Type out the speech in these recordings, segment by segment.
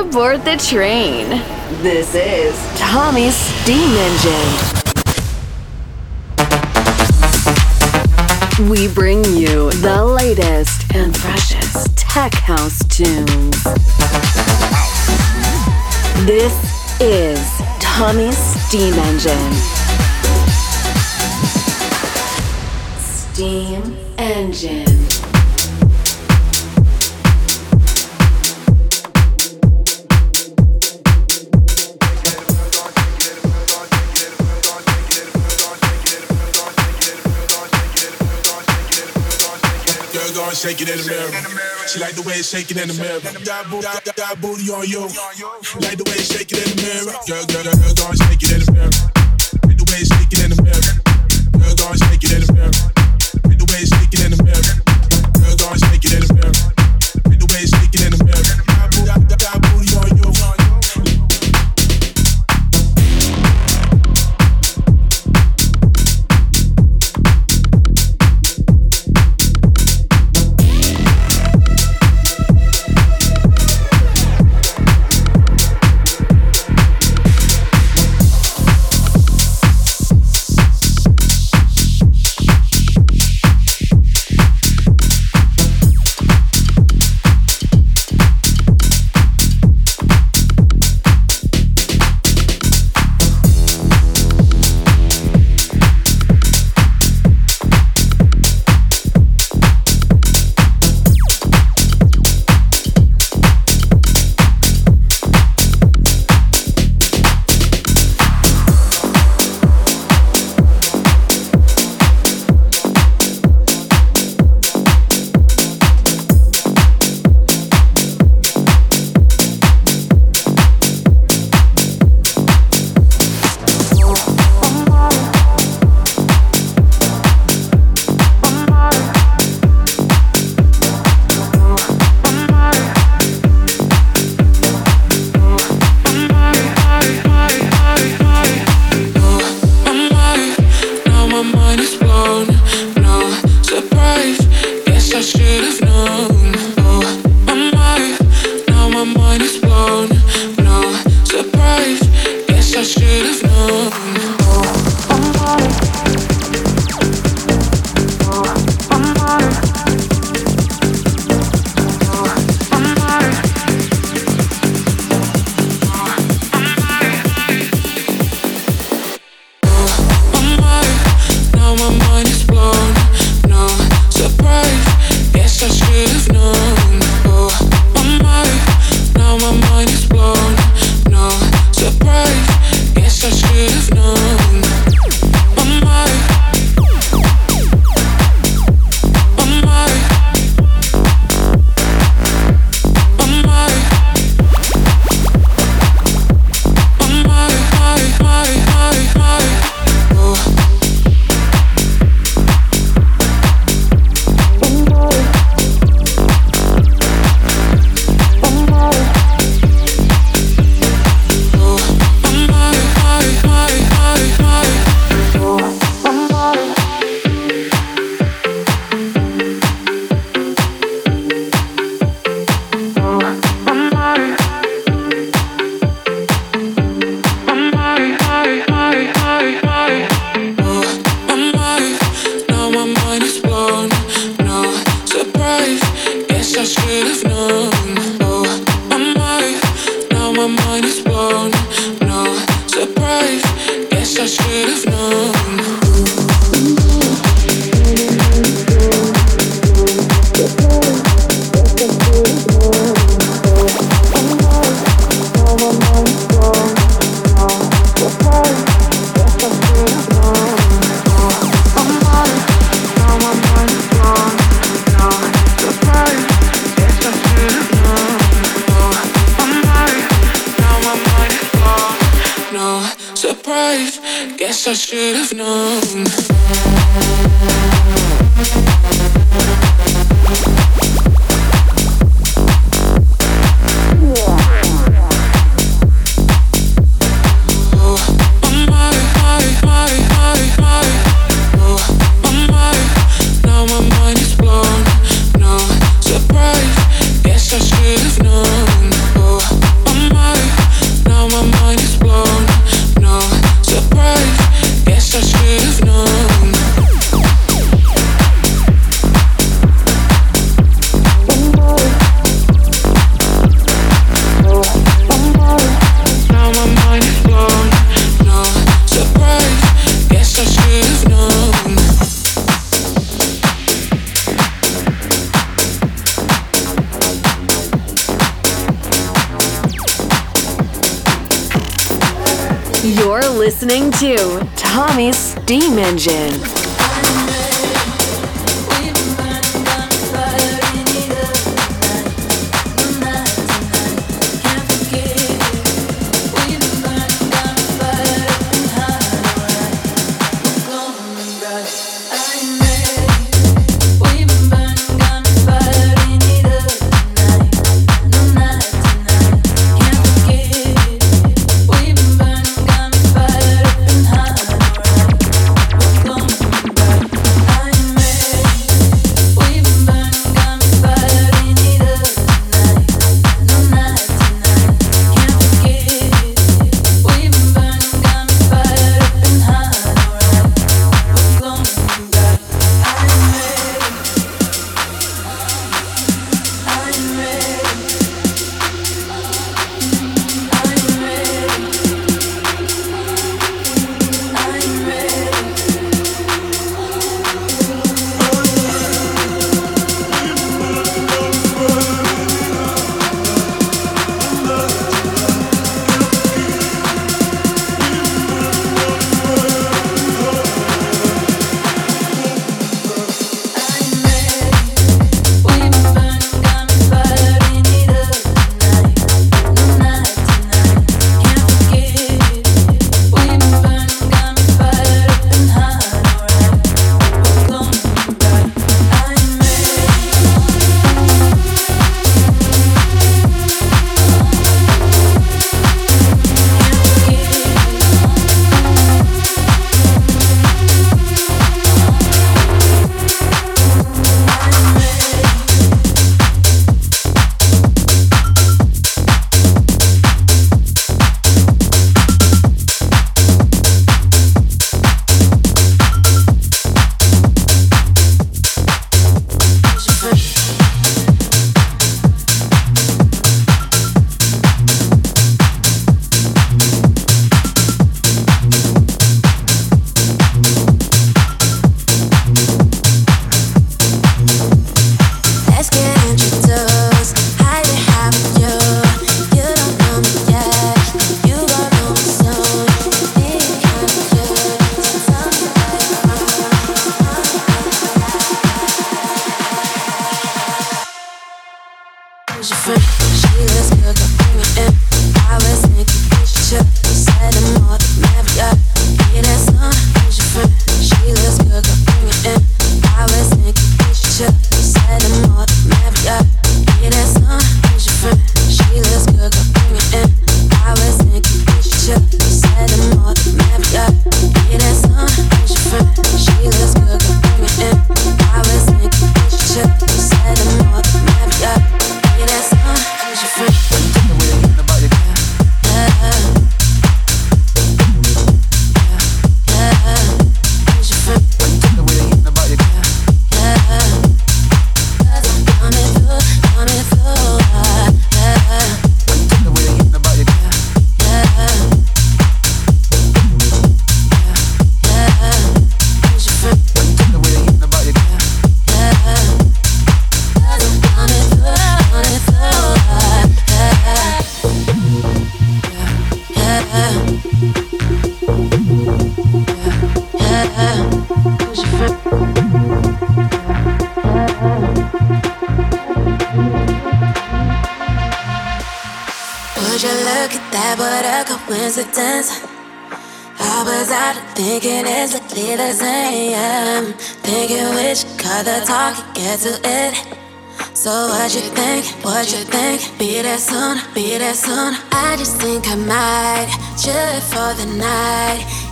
aboard the train. This is Tommy's Steam Engine. We bring you the latest and freshest tech house tunes. This is Tommy's Steam Engine. Steam Engine. Shake it in the mirror. She like the way it's shaking in the mirror. Got, booty, got, got booty on you. Like the way it's shaking in the mirror. Girl, girl, girl, girl, and shake it in the mirror. Like the way it's shaking in the mirror. Girl, and shake it in the mirror. Like the way it's shaking in the mirror. Girl, and shake it in the mirror. Engine. She looks good, at in the I was thinking picture.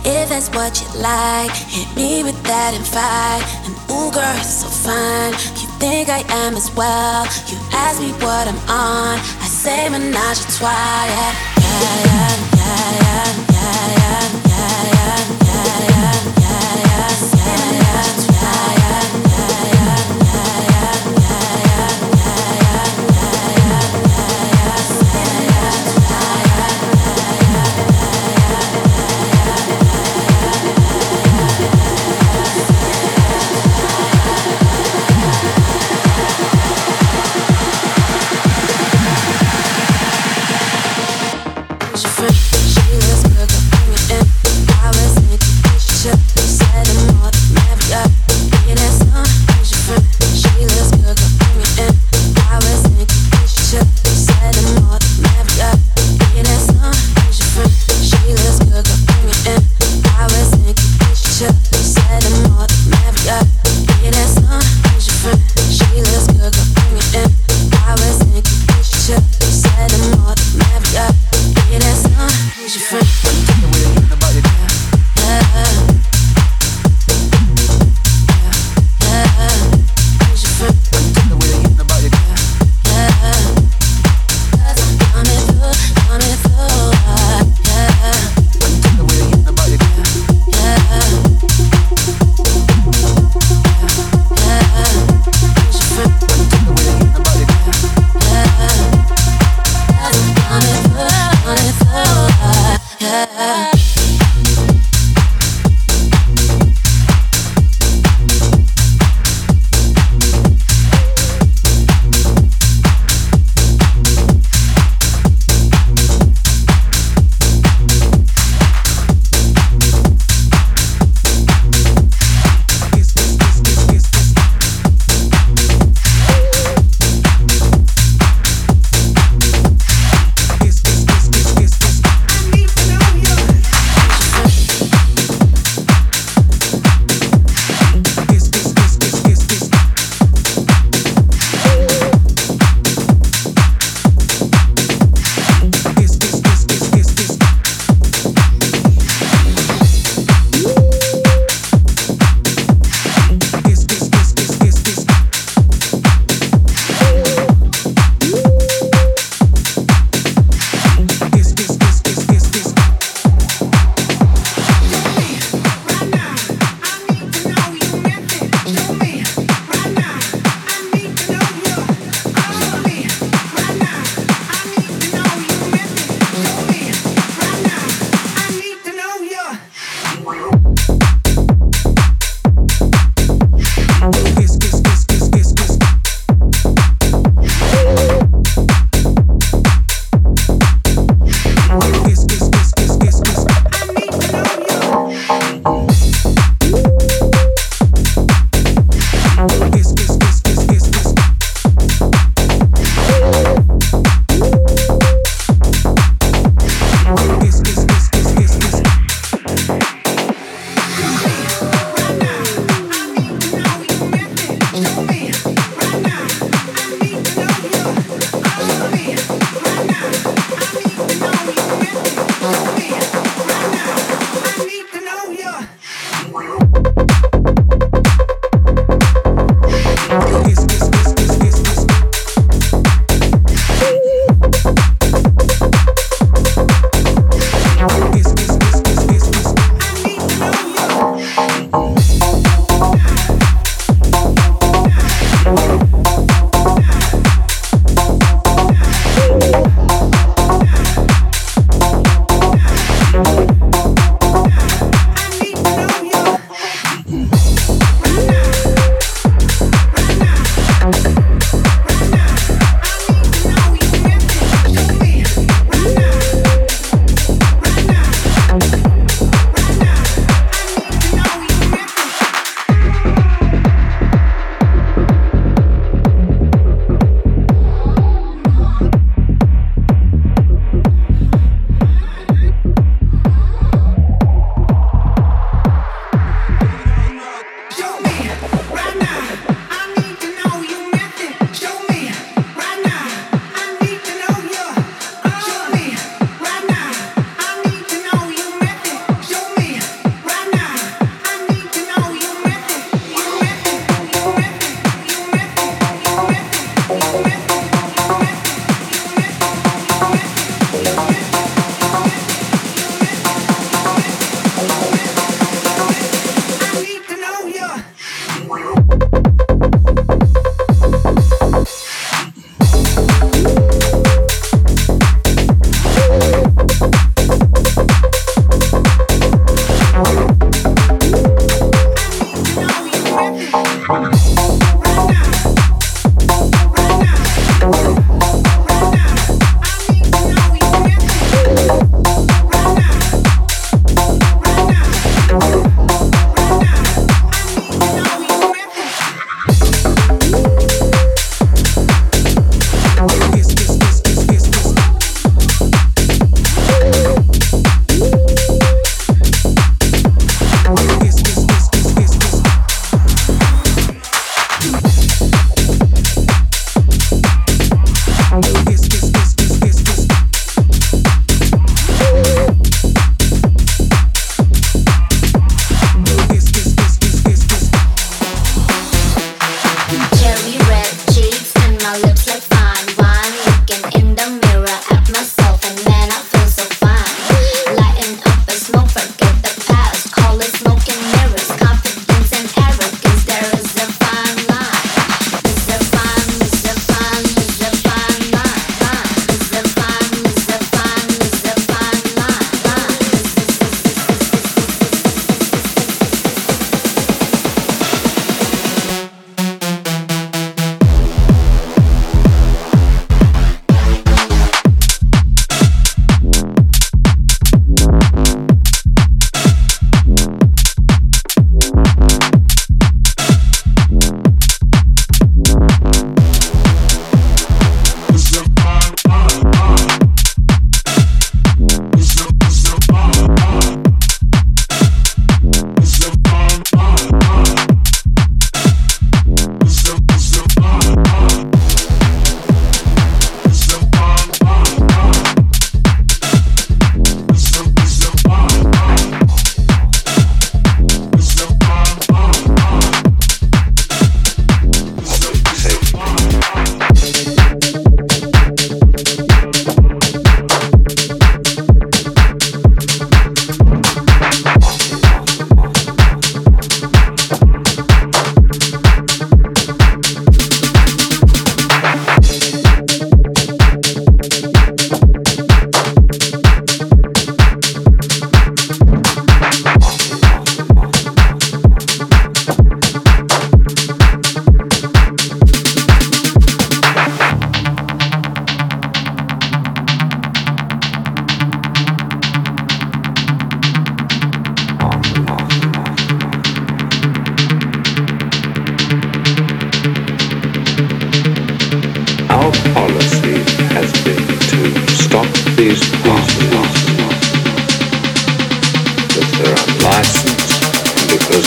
If that's what you like, hit me with that and fight. And ooh, girl, you're so fine. You think I am as well. You ask me what I'm on. I say menage a trois. Yeah, yeah, yeah, yeah, yeah,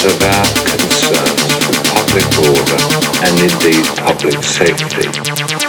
because of our concerns for public order and indeed public safety.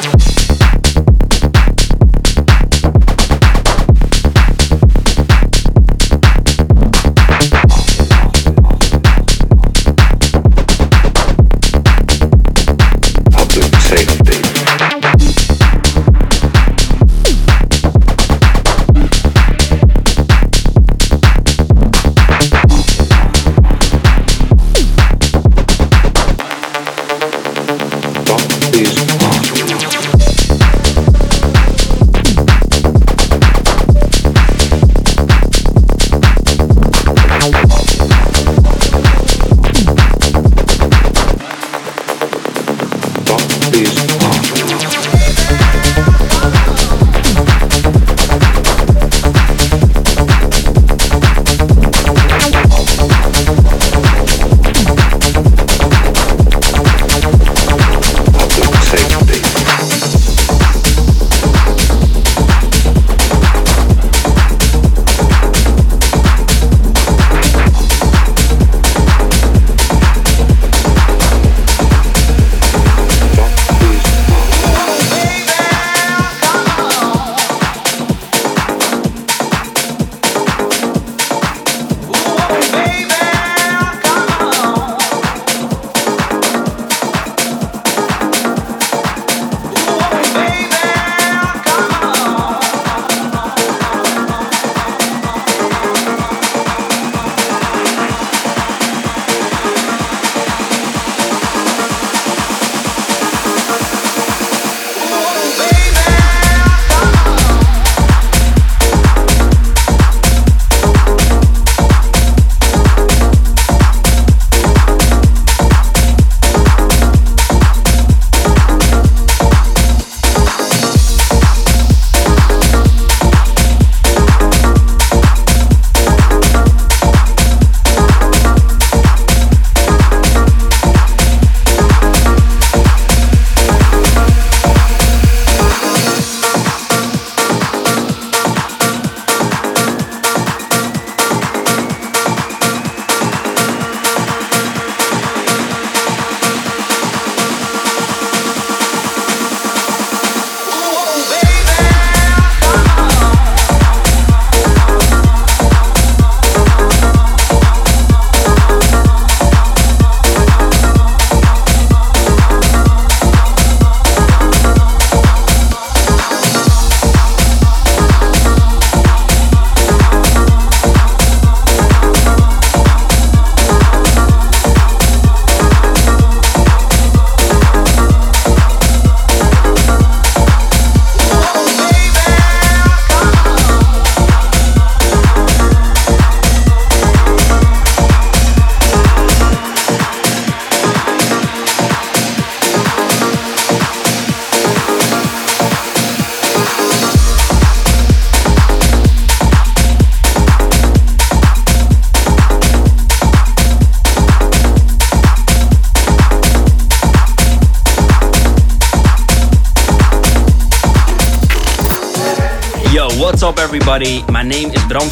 Everybody? My name is Bram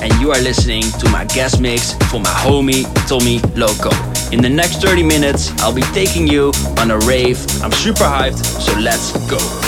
and you are listening to my guest mix for my homie Tommy Loco. In the next 30 minutes, I'll be taking you on a rave. I'm super hyped, so let's go.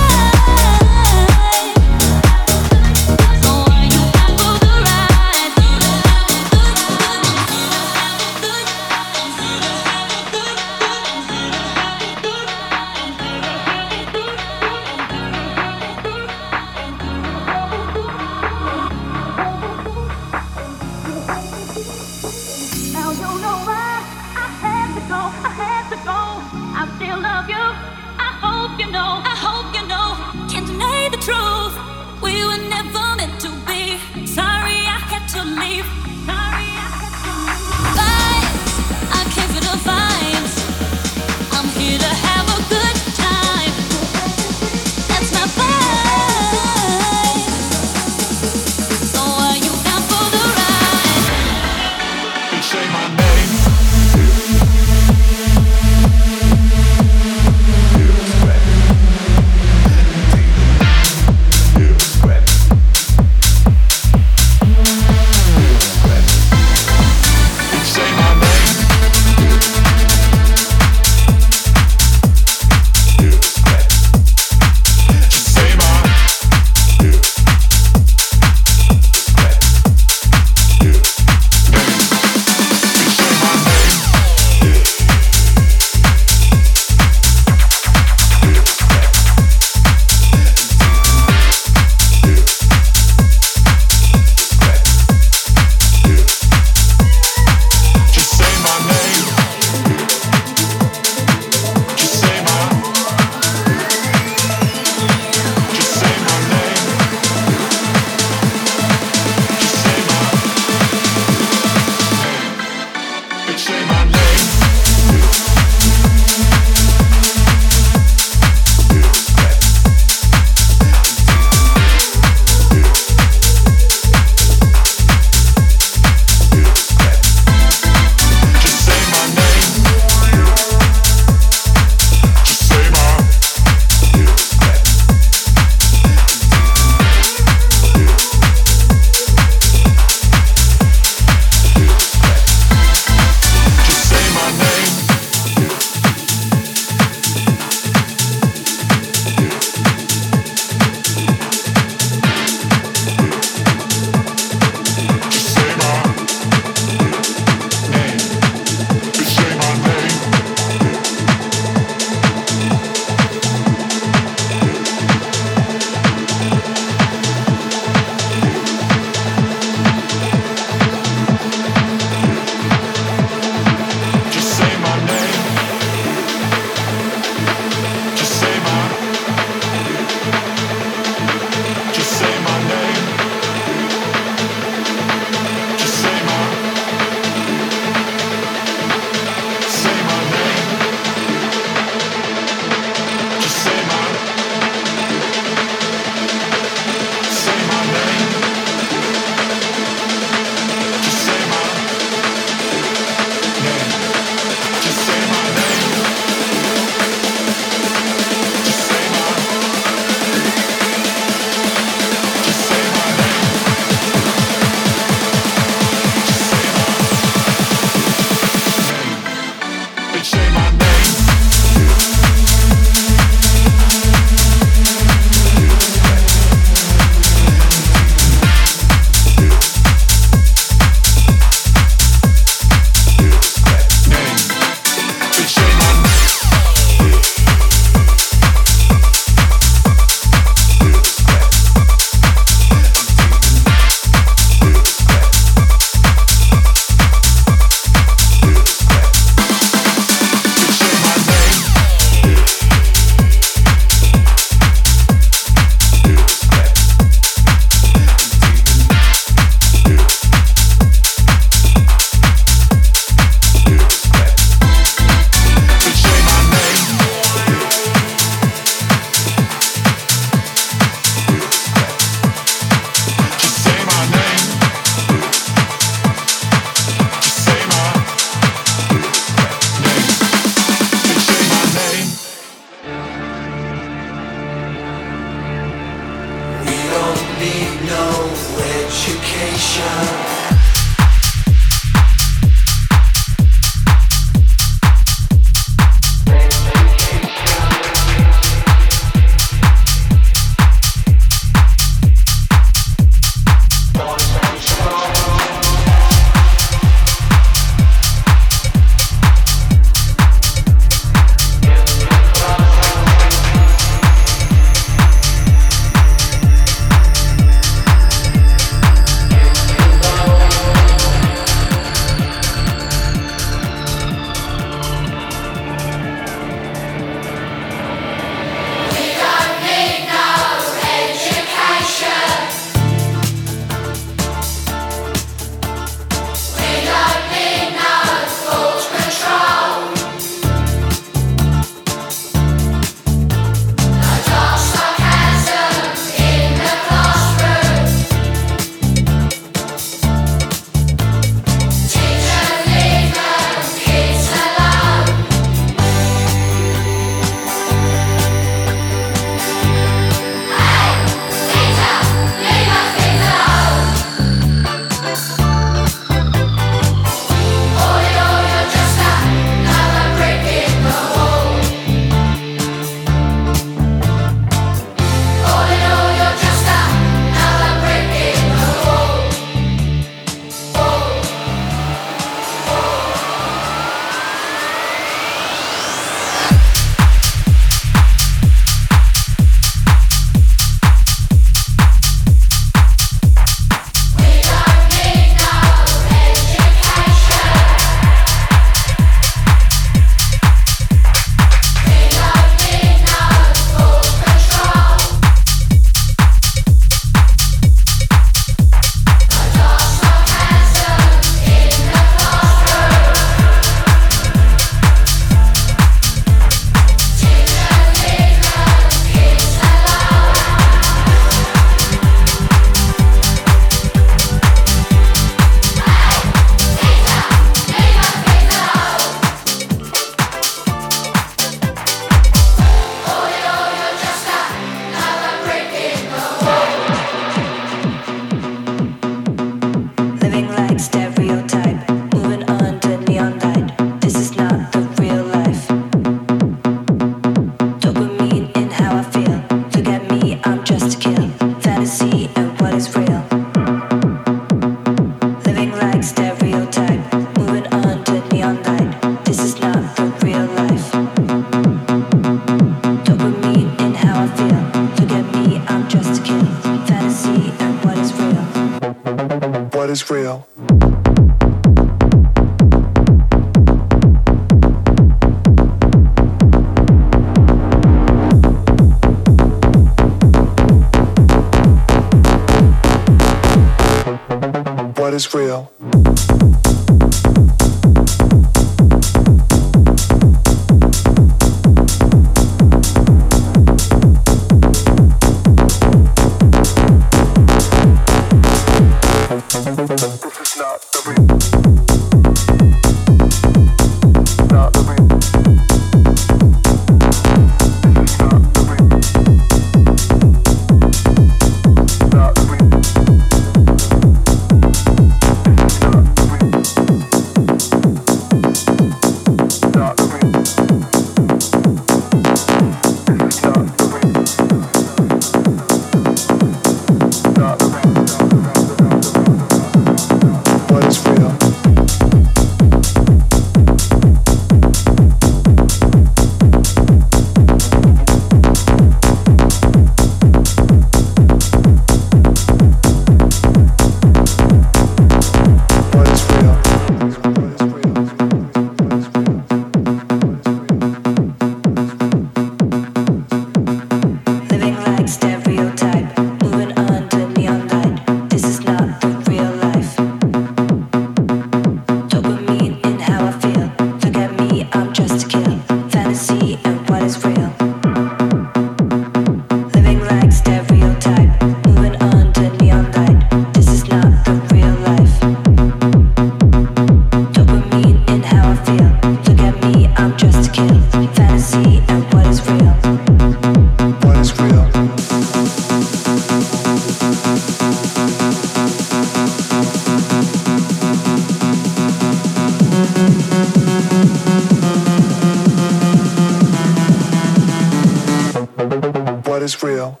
is real.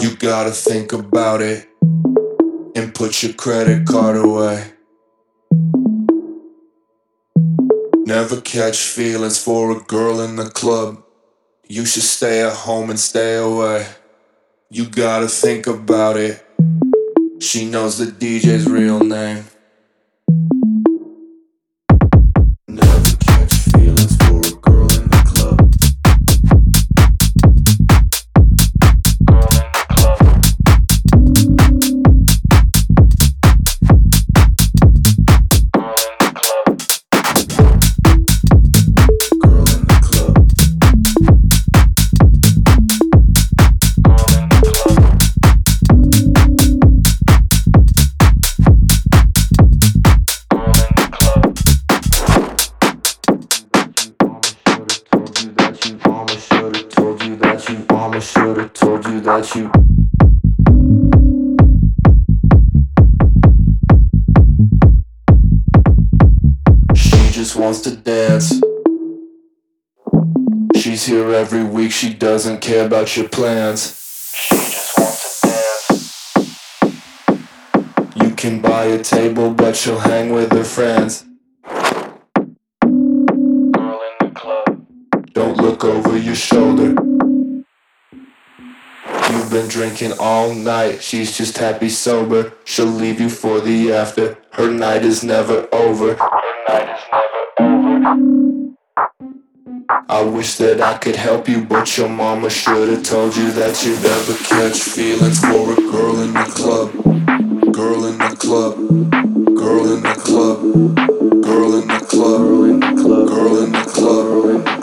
You gotta think about it and put your credit card away. Never catch feelings for a girl in the club. You should stay at home and stay away. You gotta think about it. She knows the DJ's real name. care about your plans. She just wants to dance. You can buy a table, but she'll hang with her friends. Girl in the club. Don't look over your shoulder. You've been drinking all night, she's just happy sober. She'll leave you for the after. Her night is never over. Her night is I wish that I could help you, but your mama should've told you that you'd never catch feelings for a girl in the club. Girl in the club. Girl in the club. Girl in the club. Girl in the club. Girl in the club.